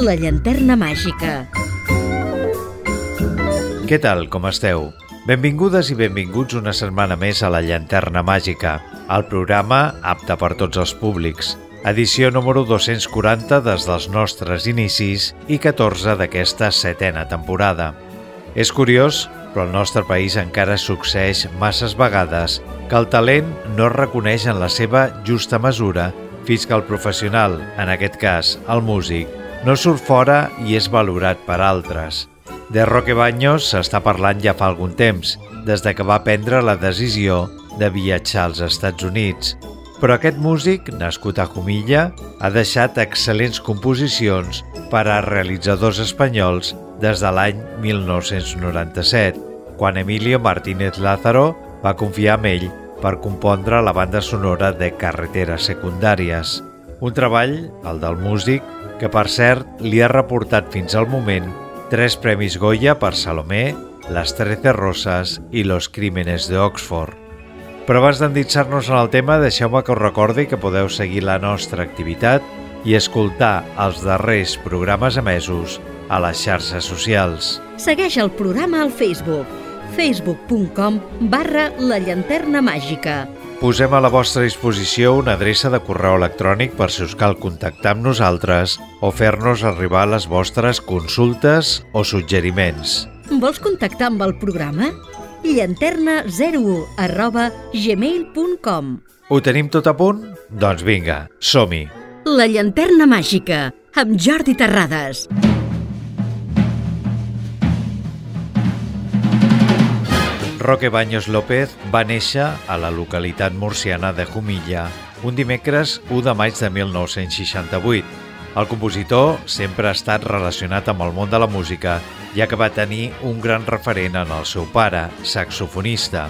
La llanterna màgica. Què tal, com esteu? Benvingudes i benvinguts una setmana més a La Llanterna Màgica, el programa apte per tots els públics. Edició número 240 des dels nostres inicis i 14 d'aquesta setena temporada. És curiós, però al nostre país encara succeeix masses vegades que el talent no es reconeix en la seva justa mesura fins que el professional, en aquest cas el músic, no surt fora i és valorat per altres. De Roque Baños s'està parlant ja fa algun temps, des de que va prendre la decisió de viatjar als Estats Units. Però aquest músic, nascut a Comilla, ha deixat excel·lents composicions per a realitzadors espanyols des de l'any 1997, quan Emilio Martínez Lázaro va confiar en ell per compondre la banda sonora de Carreteres Secundàries. Un treball, el del músic, que per cert li ha reportat fins al moment tres premis Goya per Salomé, Les Trece Roses i Los Crímenes de Oxford. Però abans d'endinsar-nos en el tema, deixeu-me que us recordi que podeu seguir la nostra activitat i escoltar els darrers programes emesos a les xarxes socials. Segueix el programa al Facebook facebook.com barra la llanterna màgica. Posem a la vostra disposició una adreça de correu electrònic per si us cal contactar amb nosaltres o fer-nos arribar les vostres consultes o suggeriments. Vols contactar amb el programa? llanterna01 arroba gmail.com Ho tenim tot a punt? Doncs vinga, som-hi! La llanterna màgica, amb Jordi Terrades. Roque Baños López va néixer a la localitat murciana de Jumilla un dimecres 1 de maig de 1968. El compositor sempre ha estat relacionat amb el món de la música, ja que va tenir un gran referent en el seu pare, saxofonista.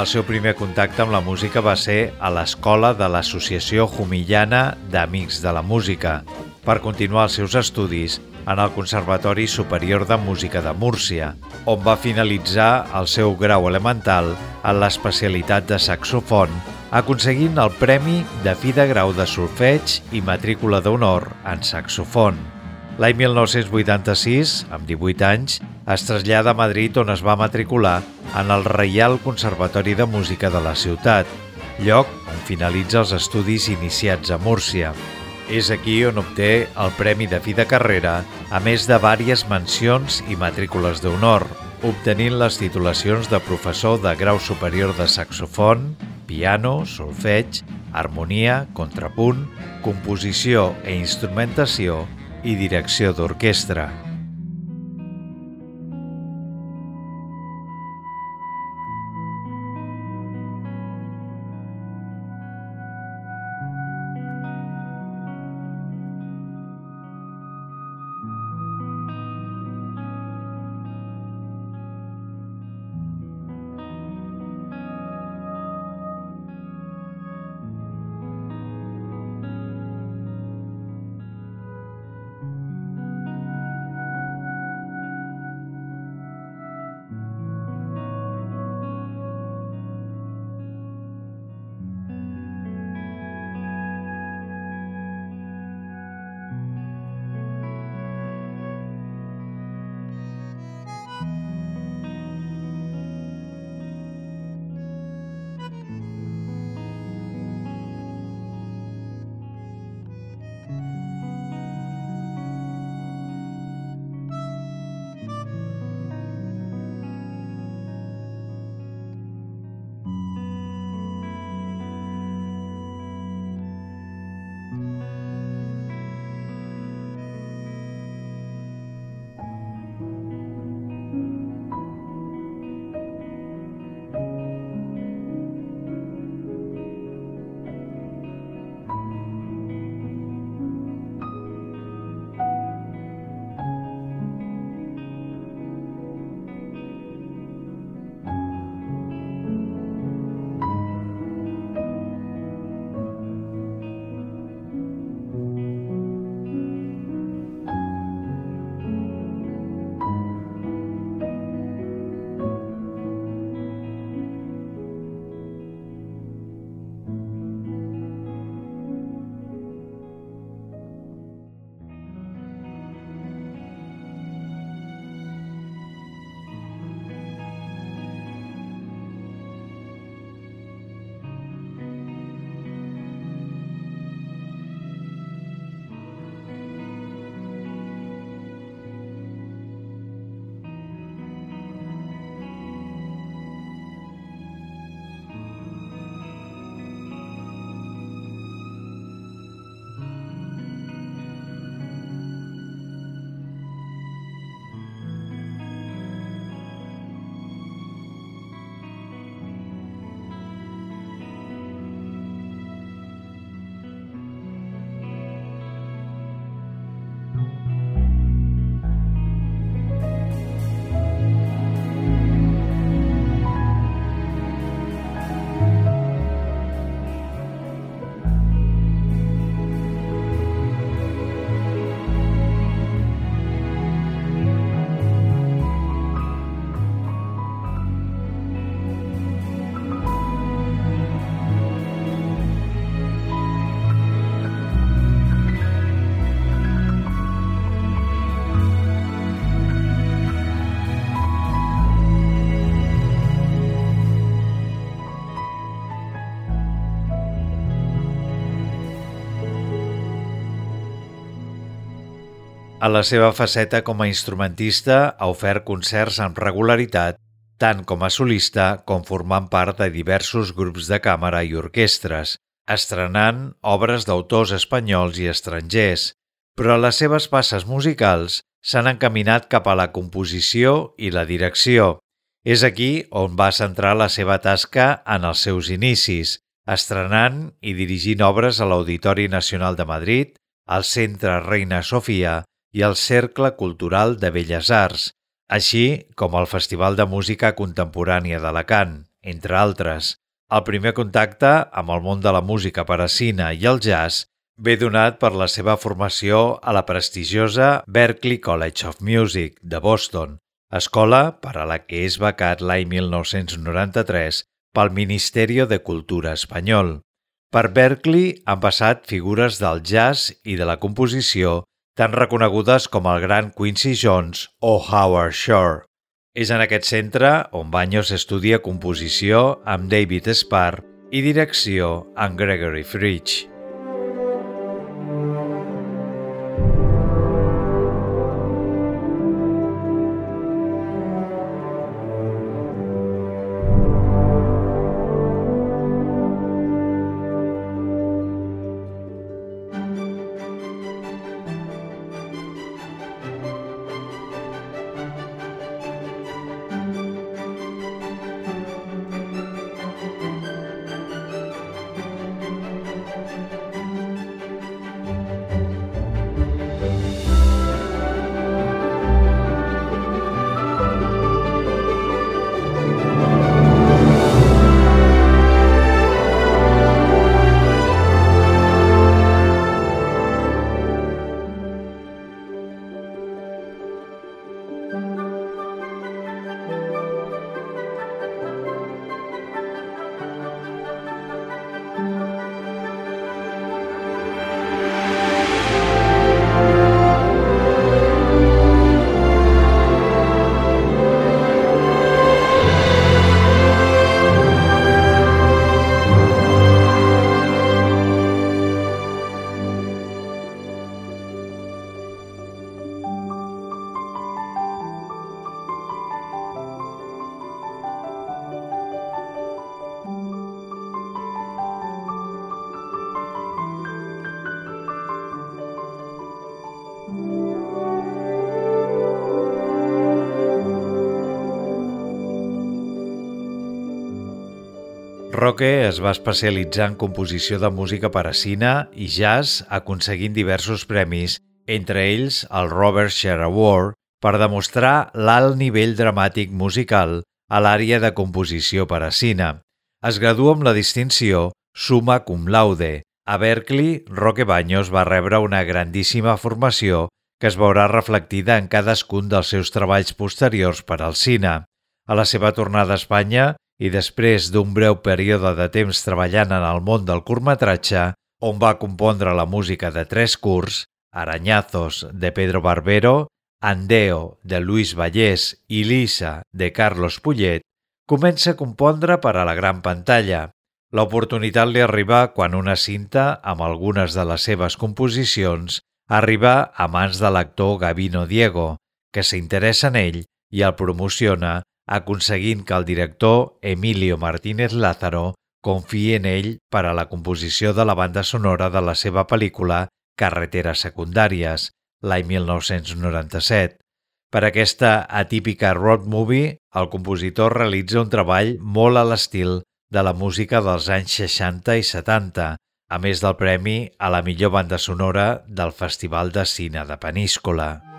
El seu primer contacte amb la música va ser a l'escola de l'Associació Jumillana d'Amics de la Música, per continuar els seus estudis en el Conservatori Superior de Música de Múrcia, on va finalitzar el seu grau elemental en l'especialitat de saxofon, aconseguint el Premi de Fi de Grau de Solfeig i Matrícula d'Honor en saxofon. L'any 1986, amb 18 anys, es trasllada a Madrid on es va matricular en el Reial Conservatori de Música de la ciutat, lloc on finalitza els estudis iniciats a Múrcia. És aquí on obté el Premi de Fi de Carrera, a més de vàries mencions i matrícules d'honor, obtenint les titulacions de professor de grau superior de saxofon, piano, solfeig, harmonia, contrapunt, composició e instrumentació i direcció d'orquestra. A la seva faceta com a instrumentista ha ofert concerts amb regularitat, tant com a solista com formant part de diversos grups de càmera i orquestres, estrenant obres d'autors espanyols i estrangers, però les seves passes musicals s'han encaminat cap a la composició i la direcció. És aquí on va centrar la seva tasca en els seus inicis, estrenant i dirigint obres a l'Auditori Nacional de Madrid, al Centre Reina Sofia i al Cercle Cultural de Belles Arts, així com al Festival de Música Contemporània d'Alacant, entre altres. El primer contacte amb el món de la música per a cine i el jazz ve donat per la seva formació a la prestigiosa Berklee College of Music de Boston, escola per a la que és becat l'any 1993 pel Ministeri de Cultura espanyol. Per Berkeley han passat figures del jazz i de la composició tan reconegudes com el gran Quincy Jones o Howard Shore. És en aquest centre on Baños estudia composició amb David Sparr i direcció amb Gregory Fridge. Roque es va especialitzar en composició de música per a cine i jazz, aconseguint diversos premis, entre ells el Robert Sher Award, per demostrar l'alt nivell dramàtic musical a l'àrea de composició per a cine. Es gradua amb la distinció Summa Cum Laude. A Berkeley, Roque Baños va rebre una grandíssima formació que es veurà reflectida en cadascun dels seus treballs posteriors per al cine. A la seva tornada a Espanya, i després d'un breu període de temps treballant en el món del curtmetratge, on va compondre la música de tres curts, Arañazos, de Pedro Barbero, Andeo, de Luis Vallès i Lisa, de Carlos Pullet, comença a compondre per a la gran pantalla. L'oportunitat li arriba quan una cinta, amb algunes de les seves composicions, arriba a mans de l'actor Gavino Diego, que s'interessa en ell i el promociona aconseguint que el director Emilio Martínez Lázaro confiï en ell per a la composició de la banda sonora de la seva pel·lícula Carreteres secundàries, l'any 1997. Per aquesta atípica road movie, el compositor realitza un treball molt a l'estil de la música dels anys 60 i 70, a més del premi a la millor banda sonora del Festival de Cine de Peníscola.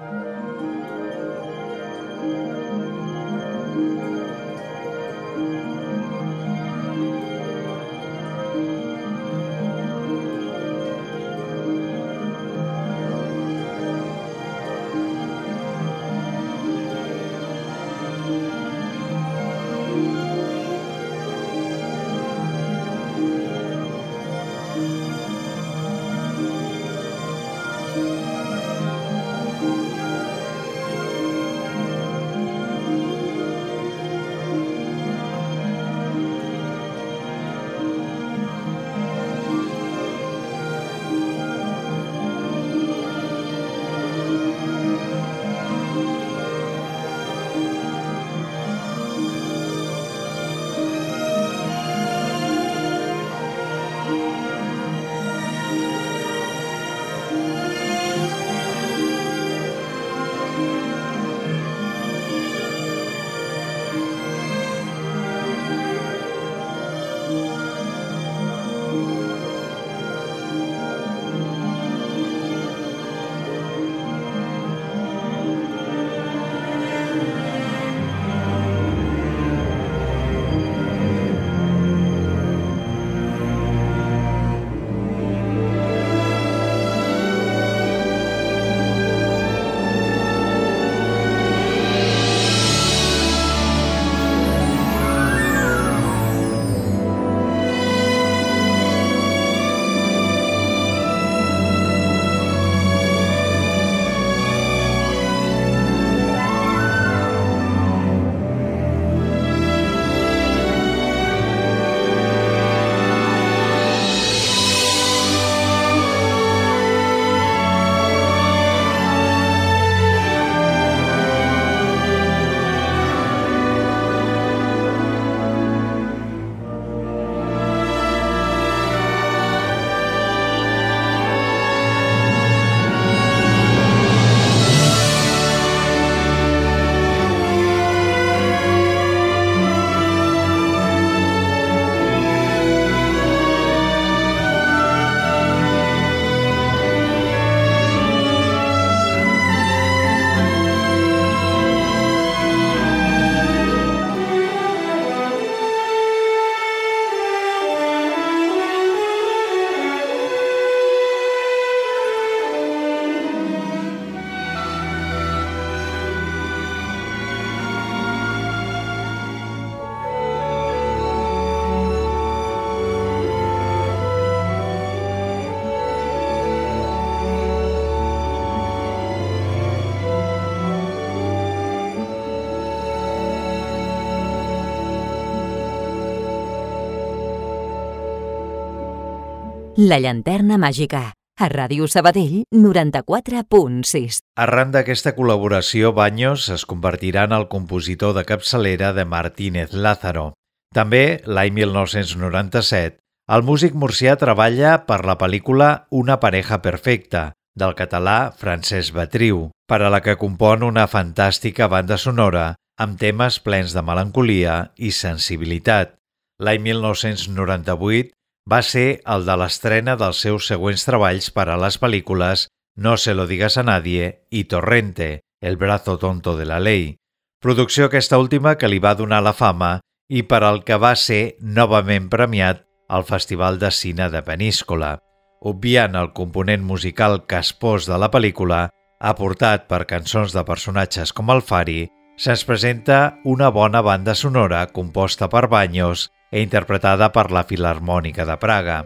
La llanterna màgica, a Ràdio Sabadell 94.6. Arran d'aquesta col·laboració, Baños es convertirà en el compositor de capçalera de Martínez Lázaro. També, l'any 1997, el músic murcià treballa per la pel·lícula Una pareja perfecta, del català Francesc Batriu, per a la que compon una fantàstica banda sonora amb temes plens de melancolia i sensibilitat. L'any 1998 va ser el de l'estrena dels seus següents treballs per a les pel·lícules No se lo digas a nadie i Torrente, el brazo tonto de la ley, producció aquesta última que li va donar la fama i per al que va ser novament premiat al Festival de Cine de Peníscola, obviant el component musical caspós de la pel·lícula, aportat per cançons de personatges com el Fari, se'ns presenta una bona banda sonora composta per Baños e interpretada per la Filarmònica de Praga.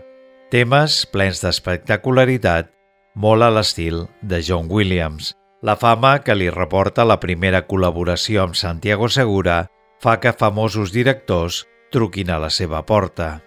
Temes plens d'espectacularitat, molt a l'estil de John Williams. La fama que li reporta la primera col·laboració amb Santiago Segura fa que famosos directors truquin a la seva porta.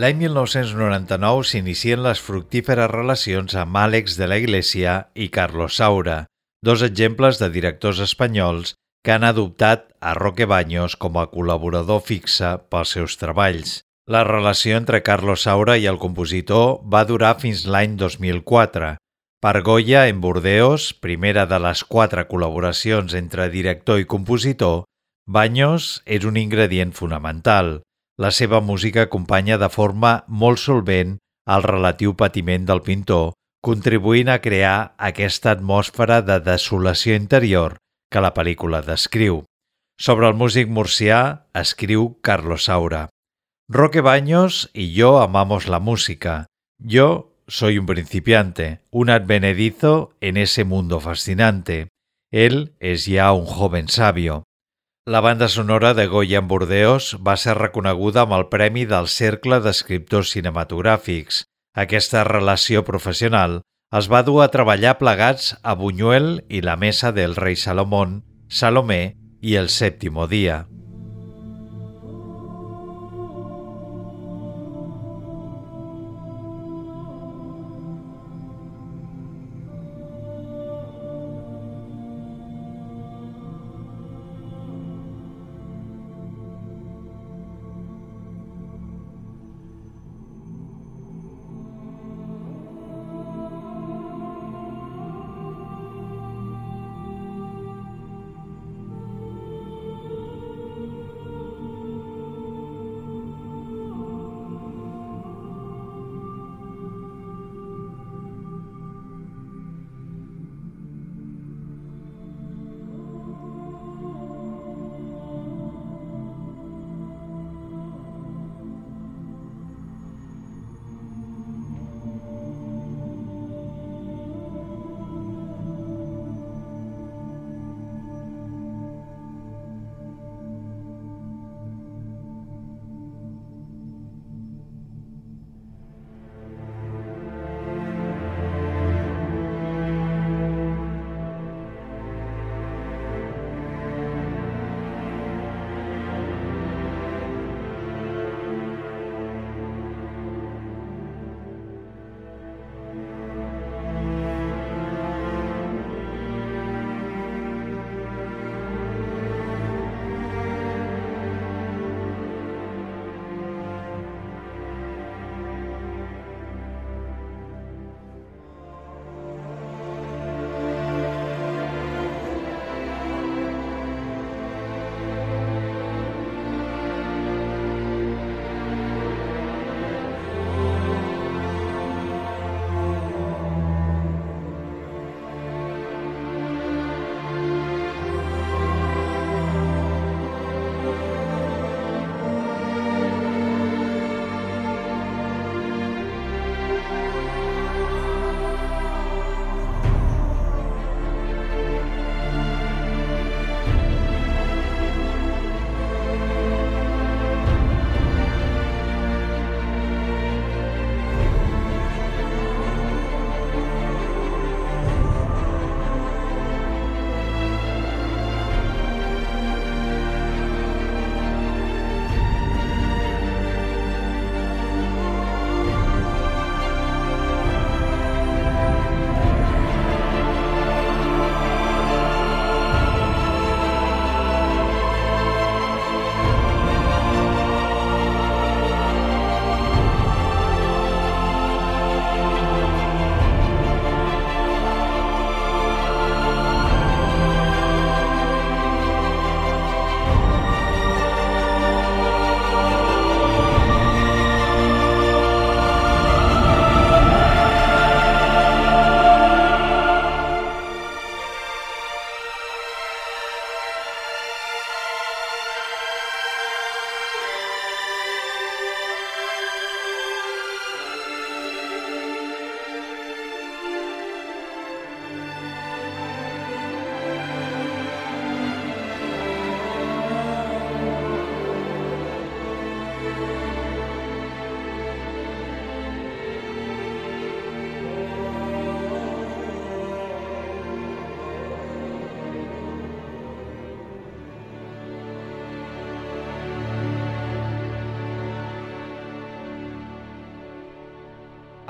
L'any 1999 s'inicien les fructíferes relacions amb Àlex de la Iglesia i Carlos Saura, dos exemples de directors espanyols que han adoptat a Roque Baños com a col·laborador fixe pels seus treballs. La relació entre Carlos Saura i el compositor va durar fins l'any 2004. Per Goya en Burdeos, primera de les quatre col·laboracions entre director i compositor, Baños és un ingredient fonamental. La seva música acompanya de forma molt solvent el relatiu patiment del pintor, contribuint a crear aquesta atmosfera de desolació interior que la pel·lícula descriu. Sobre el músic murcià escriu Carlos Saura. Roque Baños y yo amamos la música. Yo soy un principiante, un advenedizo en ese mundo fascinante. Él es ya un joven sabio. La banda sonora de Goya en Burdeos va ser reconeguda amb el Premi del Cercle d'Escriptors Cinematogràfics. Aquesta relació professional es va dur a treballar plegats a Buñuel i la Mesa del Rei Salomón, Salomé i El Sèptimo Dia.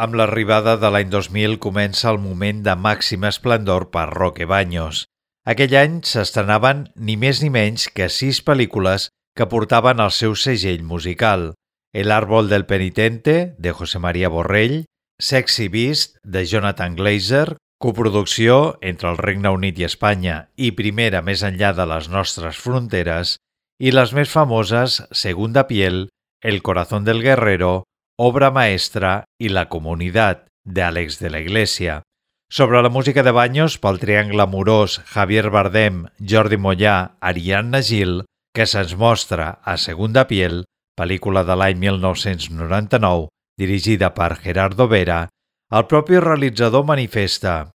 Amb l'arribada de l'any 2000 comença el moment de màxim esplendor per Roque Baños. Aquell any s'estrenaven ni més ni menys que sis pel·lícules que portaven el seu segell musical. El árbol del penitente, de José María Borrell, Sexy Beast, de Jonathan Glazer, coproducció entre el Regne Unit i Espanya i primera més enllà de les nostres fronteres, i les més famoses Segunda Piel, El corazón del guerrero Obra maestra i La comunitat, d'Àlex de la Iglesia. Sobre la música de Baños pel triangle amorós Javier Bardem, Jordi Mollà, Ariadna Gil, que se'ns mostra a Segunda Piel, pel·lícula de l'any 1999, dirigida per Gerardo Vera, el propi realitzador manifesta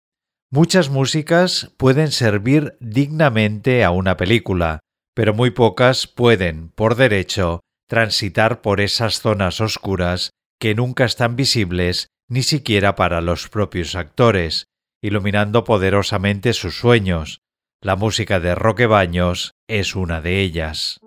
Muchas músicas pueden servir dignamente a una película, pero muy pocas pueden, por derecho, transitar por esas zonas oscuras que nunca están visibles ni siquiera para los propios actores, iluminando poderosamente sus sueños. La música de Roque Baños es una de ellas.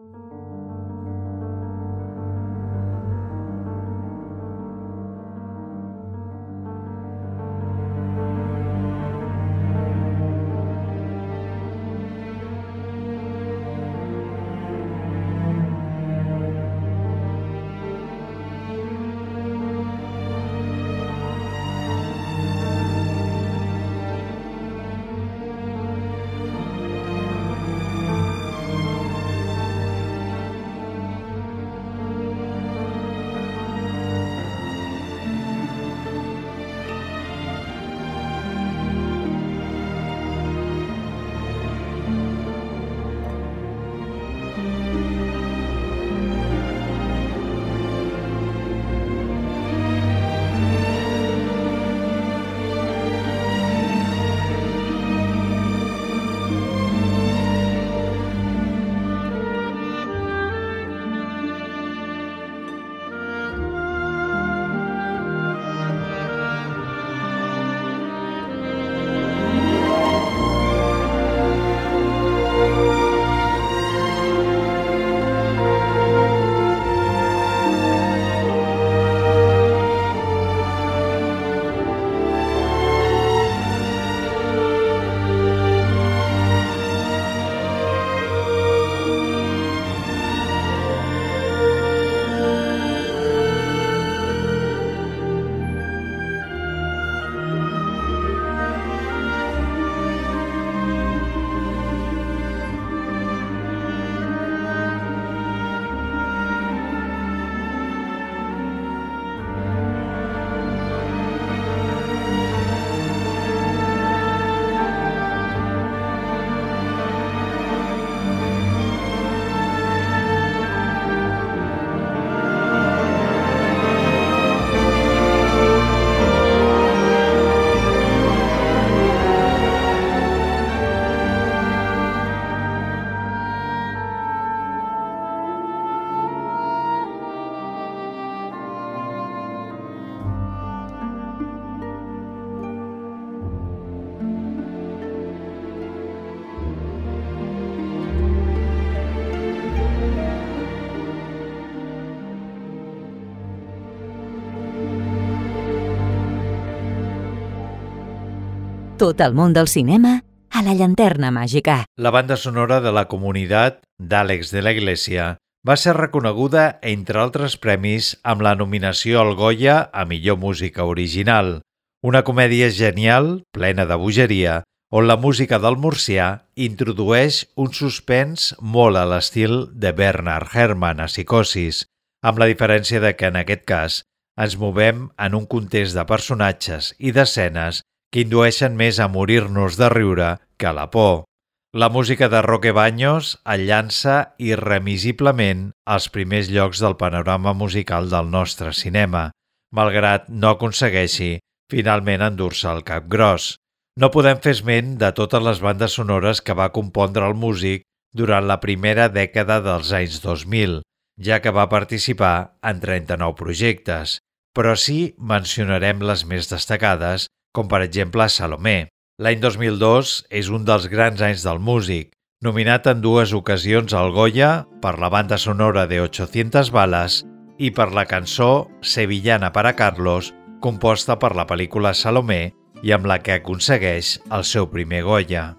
Tot el món del cinema a la llanterna màgica. La banda sonora de la comunitat d'Àlex de la Iglesia va ser reconeguda, entre altres premis, amb la nominació al Goya a millor música original. Una comèdia genial, plena de bogeria, on la música del murcià introdueix un suspens molt a l'estil de Bernard Herrmann a Psicosis, amb la diferència de que en aquest cas ens movem en un context de personatges i d'escenes que indueixen més a morir-nos de riure que a la por. La música de Roque Baños el llança irremisiblement als primers llocs del panorama musical del nostre cinema, malgrat no aconsegueixi finalment endur-se el cap gros. No podem fer esment de totes les bandes sonores que va compondre el músic durant la primera dècada dels anys 2000, ja que va participar en 39 projectes, però sí mencionarem les més destacades com per exemple Salomé. L'any 2002 és un dels grans anys del músic, nominat en dues ocasions al Goya per la banda sonora de 800 balas i per la cançó Sevillana para Carlos, composta per la pel·lícula Salomé i amb la que aconsegueix el seu primer Goya.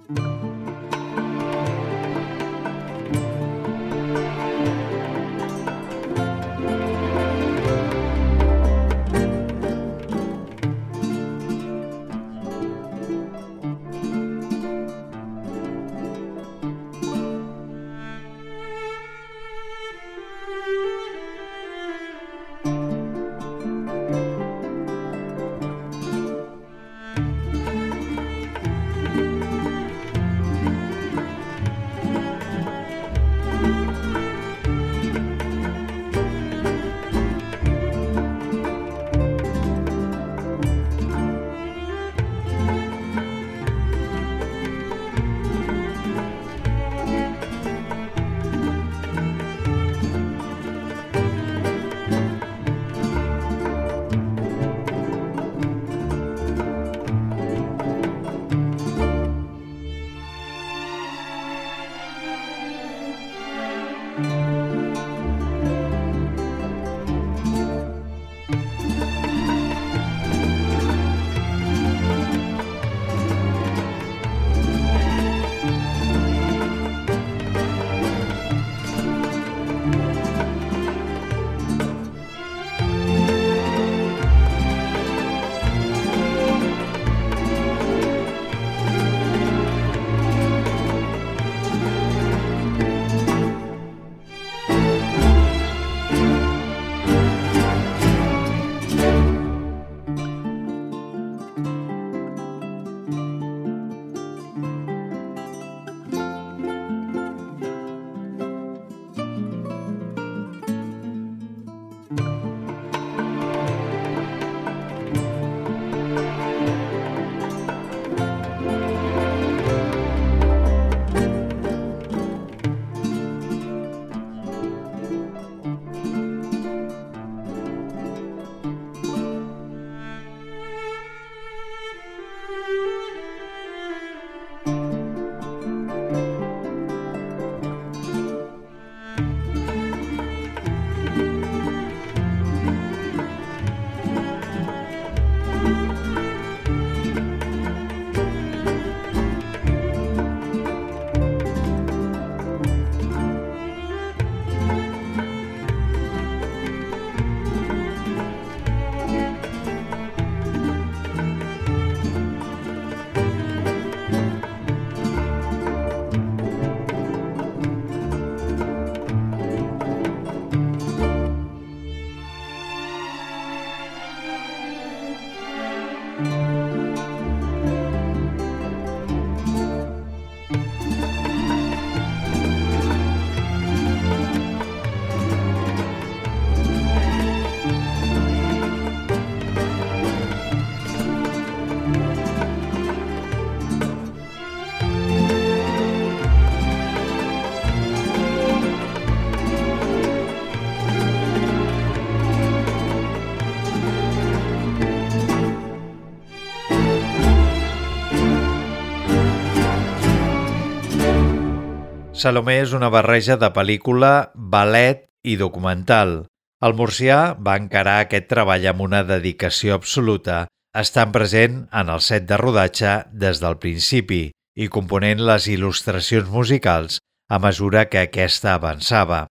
Salomé és una barreja de pel·lícula, ballet i documental. El murcià va encarar aquest treball amb una dedicació absoluta, estant present en el set de rodatge des del principi i component les il·lustracions musicals a mesura que aquesta avançava.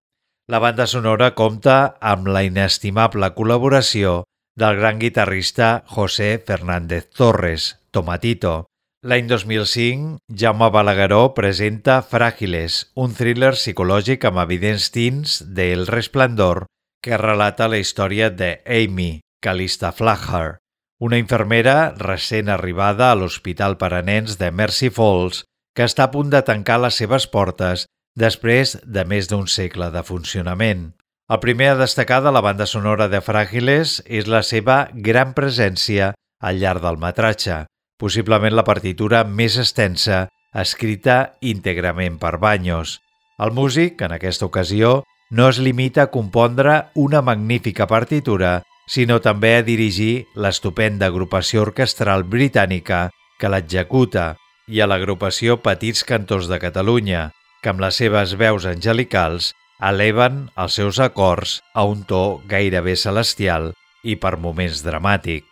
La banda sonora compta amb la inestimable col·laboració del gran guitarrista José Fernández Torres, Tomatito, L'any 2005, Jaume Balagueró presenta Fràgiles, un thriller psicològic amb evidents tints de El Resplendor que relata la història de Amy, Calista Flagher, una infermera recent arribada a l'Hospital per a Nens de Mercy Falls que està a punt de tancar les seves portes després de més d'un segle de funcionament. El primer a destacar de la banda sonora de Fràgiles és la seva gran presència al llarg del metratge, possiblement la partitura més extensa escrita íntegrament per Baños. El músic, en aquesta ocasió, no es limita a compondre una magnífica partitura, sinó també a dirigir l'estupenda agrupació orquestral britànica que l'executa i a l'agrupació Petits Cantors de Catalunya, que amb les seves veus angelicals eleven els seus acords a un to gairebé celestial i per moments dramàtic.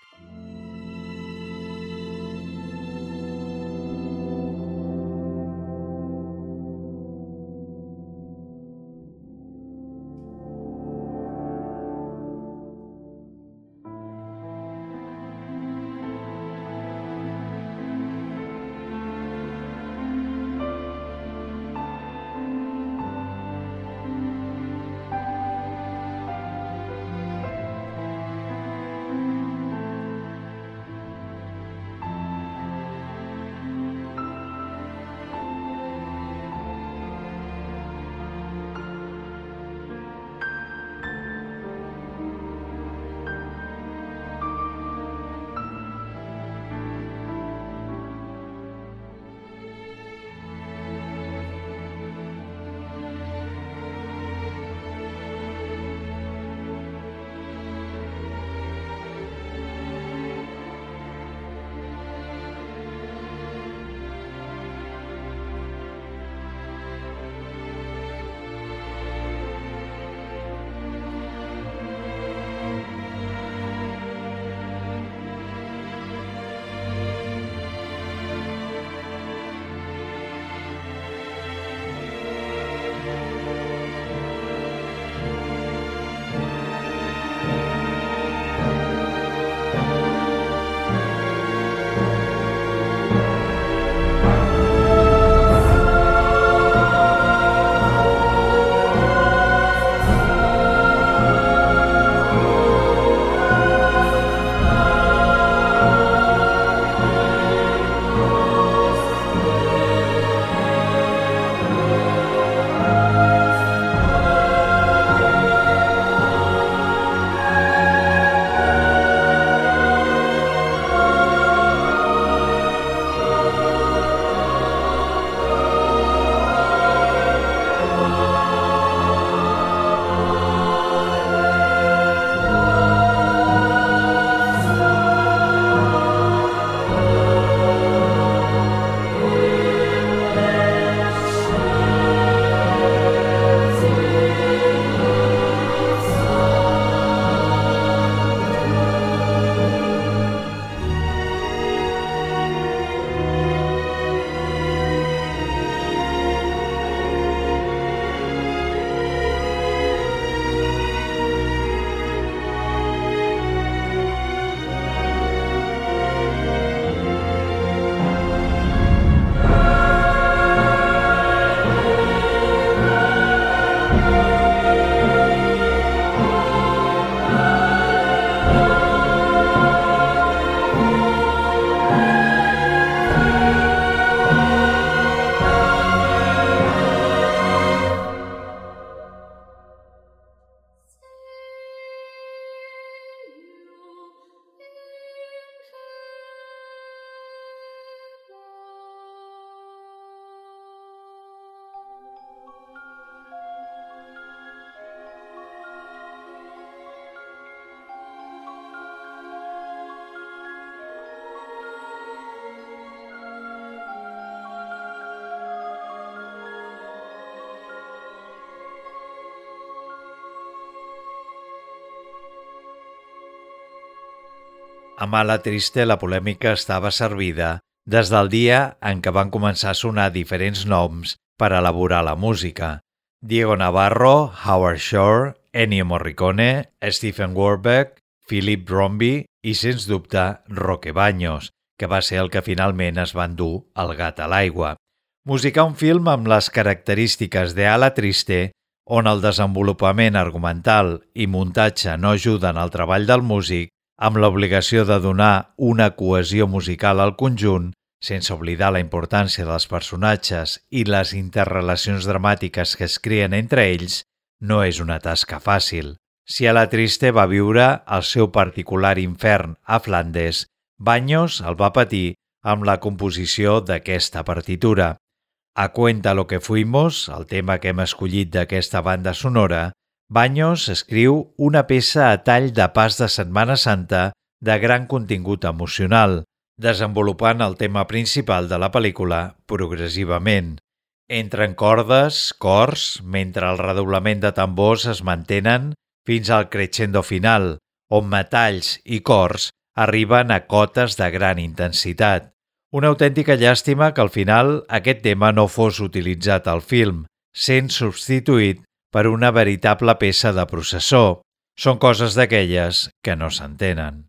Mala Triste la polèmica estava servida des del dia en què van començar a sonar diferents noms per elaborar la música. Diego Navarro, Howard Shore, Ennio Morricone, Stephen Warbeck, Philip Bromby i, sens dubte, Roque Baños, que va ser el que finalment es va endur el gat a l'aigua. Musicar un film amb les característiques de Ala Triste, on el desenvolupament argumental i muntatge no ajuden al treball del músic, amb l'obligació de donar una cohesió musical al conjunt, sense oblidar la importància dels personatges i les interrelacions dramàtiques que es creen entre ells, no és una tasca fàcil. Si a la Triste va viure el seu particular infern a Flandes, Baños el va patir amb la composició d'aquesta partitura. A Cuenta lo que fuimos, el tema que hem escollit d'aquesta banda sonora, Baños escriu una peça a tall de pas de Setmana Santa de gran contingut emocional, desenvolupant el tema principal de la pel·lícula progressivament. Entren cordes, cors, mentre el redoblament de tambors es mantenen fins al crescendo final, on metalls i cors arriben a cotes de gran intensitat. Una autèntica llàstima que al final aquest tema no fos utilitzat al film, sent substituït per una veritable peça de processó. Són coses d'aquelles que no s'entenen.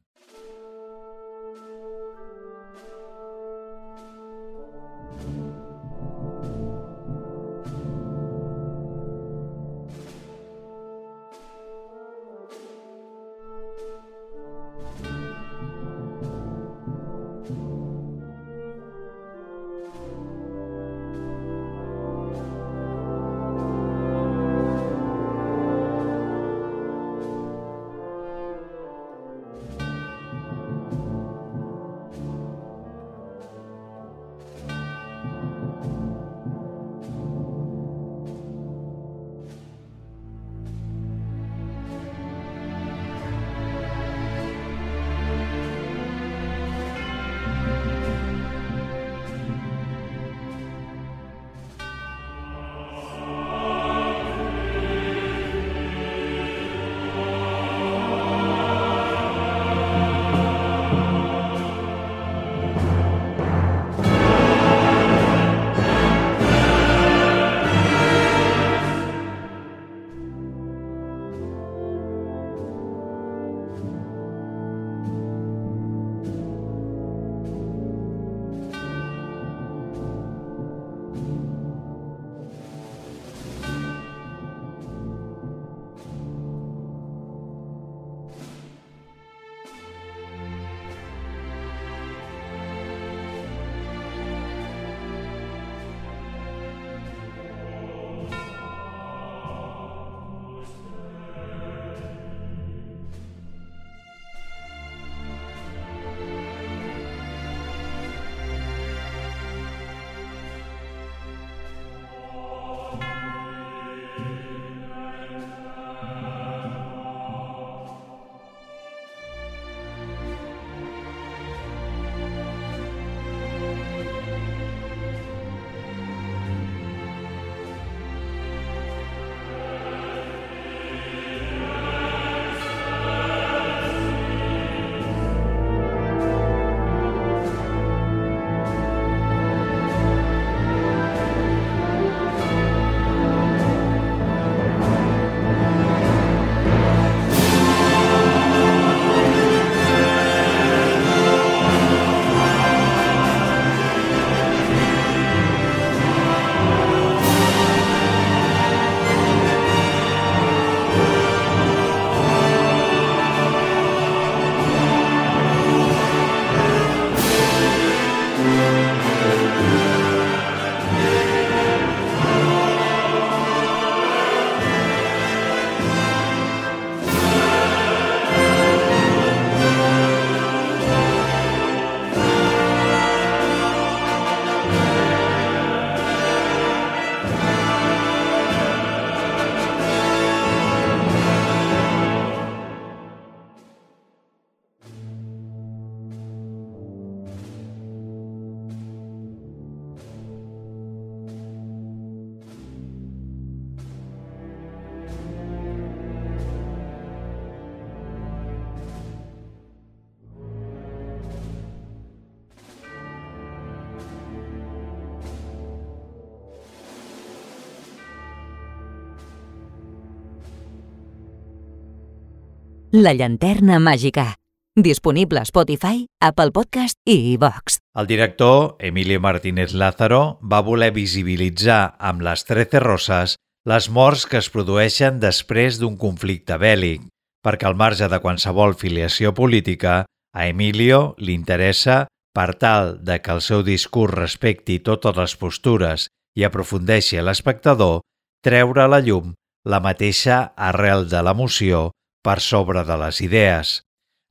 La llanterna màgica. Disponible a Spotify, Apple Podcast i iVox. El director, Emilio Martínez Lázaro, va voler visibilitzar amb les Trece Roses les morts que es produeixen després d'un conflicte bèl·lic, perquè al marge de qualsevol filiació política, a Emilio li interessa, per tal de que el seu discurs respecti totes les postures i aprofundeixi l'espectador, treure a la llum la mateixa arrel de l'emoció per sobre de les idees.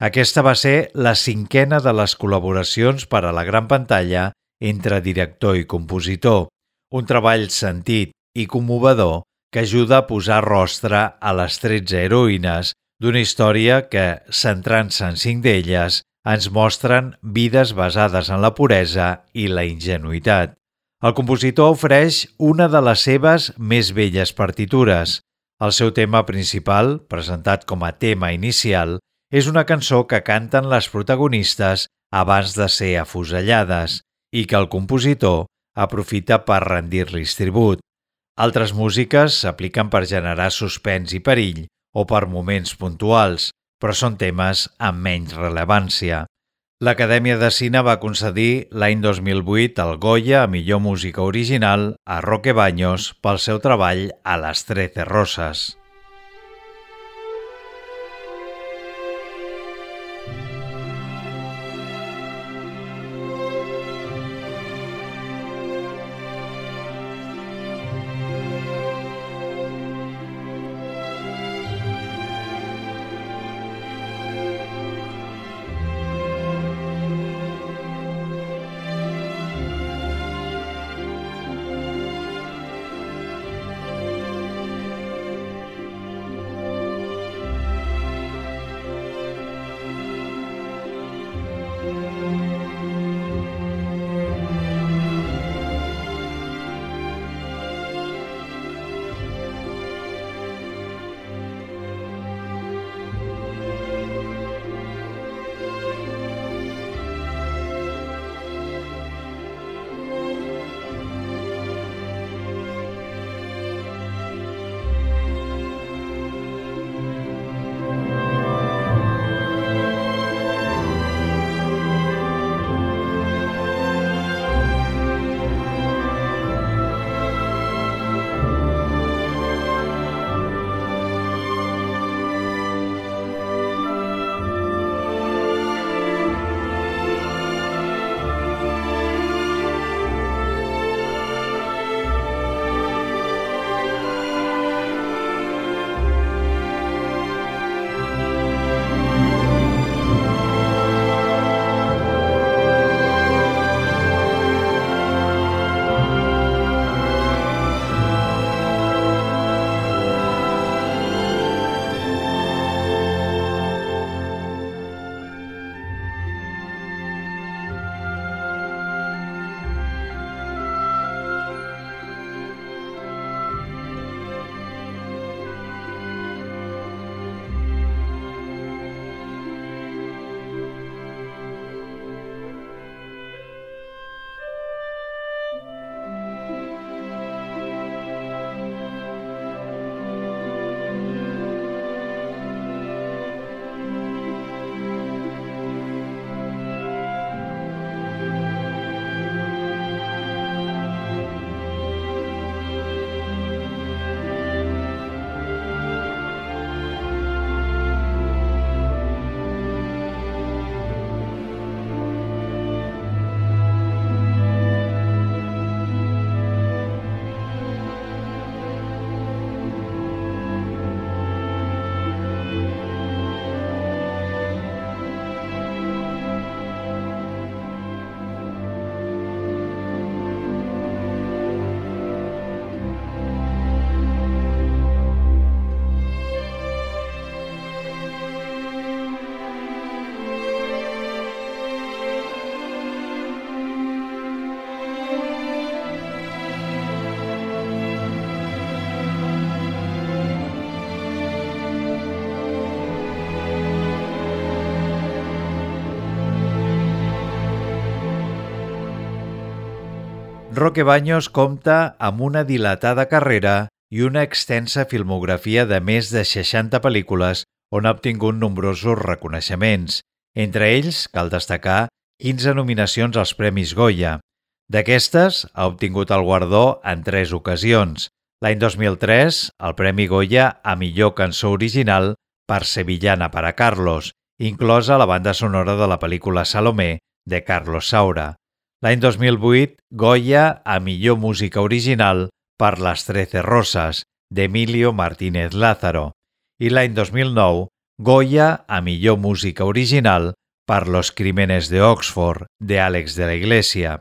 Aquesta va ser la cinquena de les col·laboracions per a la gran pantalla entre director i compositor, un treball sentit i commovedor que ajuda a posar rostre a les 13 heroïnes d'una història que, centrant-se en cinc d'elles, ens mostren vides basades en la puresa i la ingenuïtat. El compositor ofereix una de les seves més belles partitures, el seu tema principal, presentat com a tema inicial, és una cançó que canten les protagonistes abans de ser afusellades i que el compositor aprofita per rendir-li tribut. Altres músiques s'apliquen per generar suspens i perill o per moments puntuals, però són temes amb menys rellevància. L'Acadèmia de Cine va concedir l'any 2008 el Goya a millor música original a Roque Baños pel seu treball a les Trece Roses. Roque Baños compta amb una dilatada carrera i una extensa filmografia de més de 60 pel·lícules on ha obtingut nombrosos reconeixements. Entre ells, cal destacar 15 nominacions als Premis Goya. D'aquestes, ha obtingut el guardó en tres ocasions. L'any 2003, el Premi Goya a millor cançó original per Sevillana para Carlos, inclosa la banda sonora de la pel·lícula Salomé de Carlos Saura. L'any 2008, Goya a millor música original per Les Trece Rosas, d'Emilio Martínez Lázaro. I l'any 2009, Goya a millor música original per Los Crímenes de Oxford, de Àlex de la Iglesia.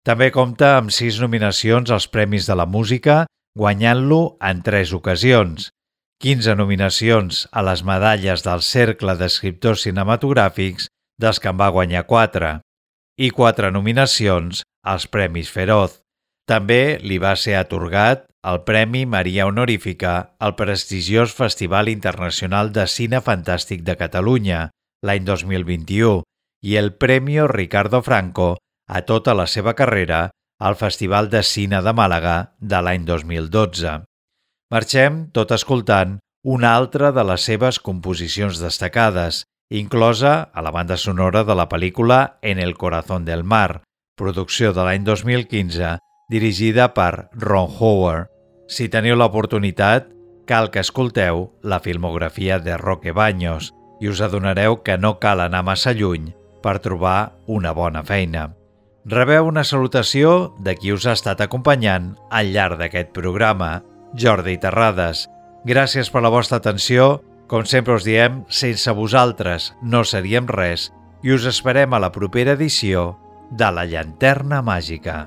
També compta amb sis nominacions als Premis de la Música, guanyant-lo en tres ocasions, 15 nominacions a les medalles del Cercle d'Escriptors Cinematogràfics, dels que en va guanyar 4, i 4 nominacions als Premis Feroz. També li va ser atorgat el Premi Maria Honorífica al prestigiós Festival Internacional de Cine Fantàstic de Catalunya l'any 2021 i el Premi Ricardo Franco a tota la seva carrera al Festival de Cine de Màlaga de l'any 2012. Marxem tot escoltant una altra de les seves composicions destacades, inclosa a la banda sonora de la pel·lícula En el corazón del mar, producció de l'any 2015, dirigida per Ron Howard. Si teniu l'oportunitat, cal que escolteu la filmografia de Roque Baños i us adonareu que no cal anar massa lluny per trobar una bona feina. Rebeu una salutació de qui us ha estat acompanyant al llarg d'aquest programa, Jordi Terrades. Gràcies per la vostra atenció. Com sempre us diem, sense vosaltres no seríem res i us esperem a la propera edició de La Llanterna Màgica.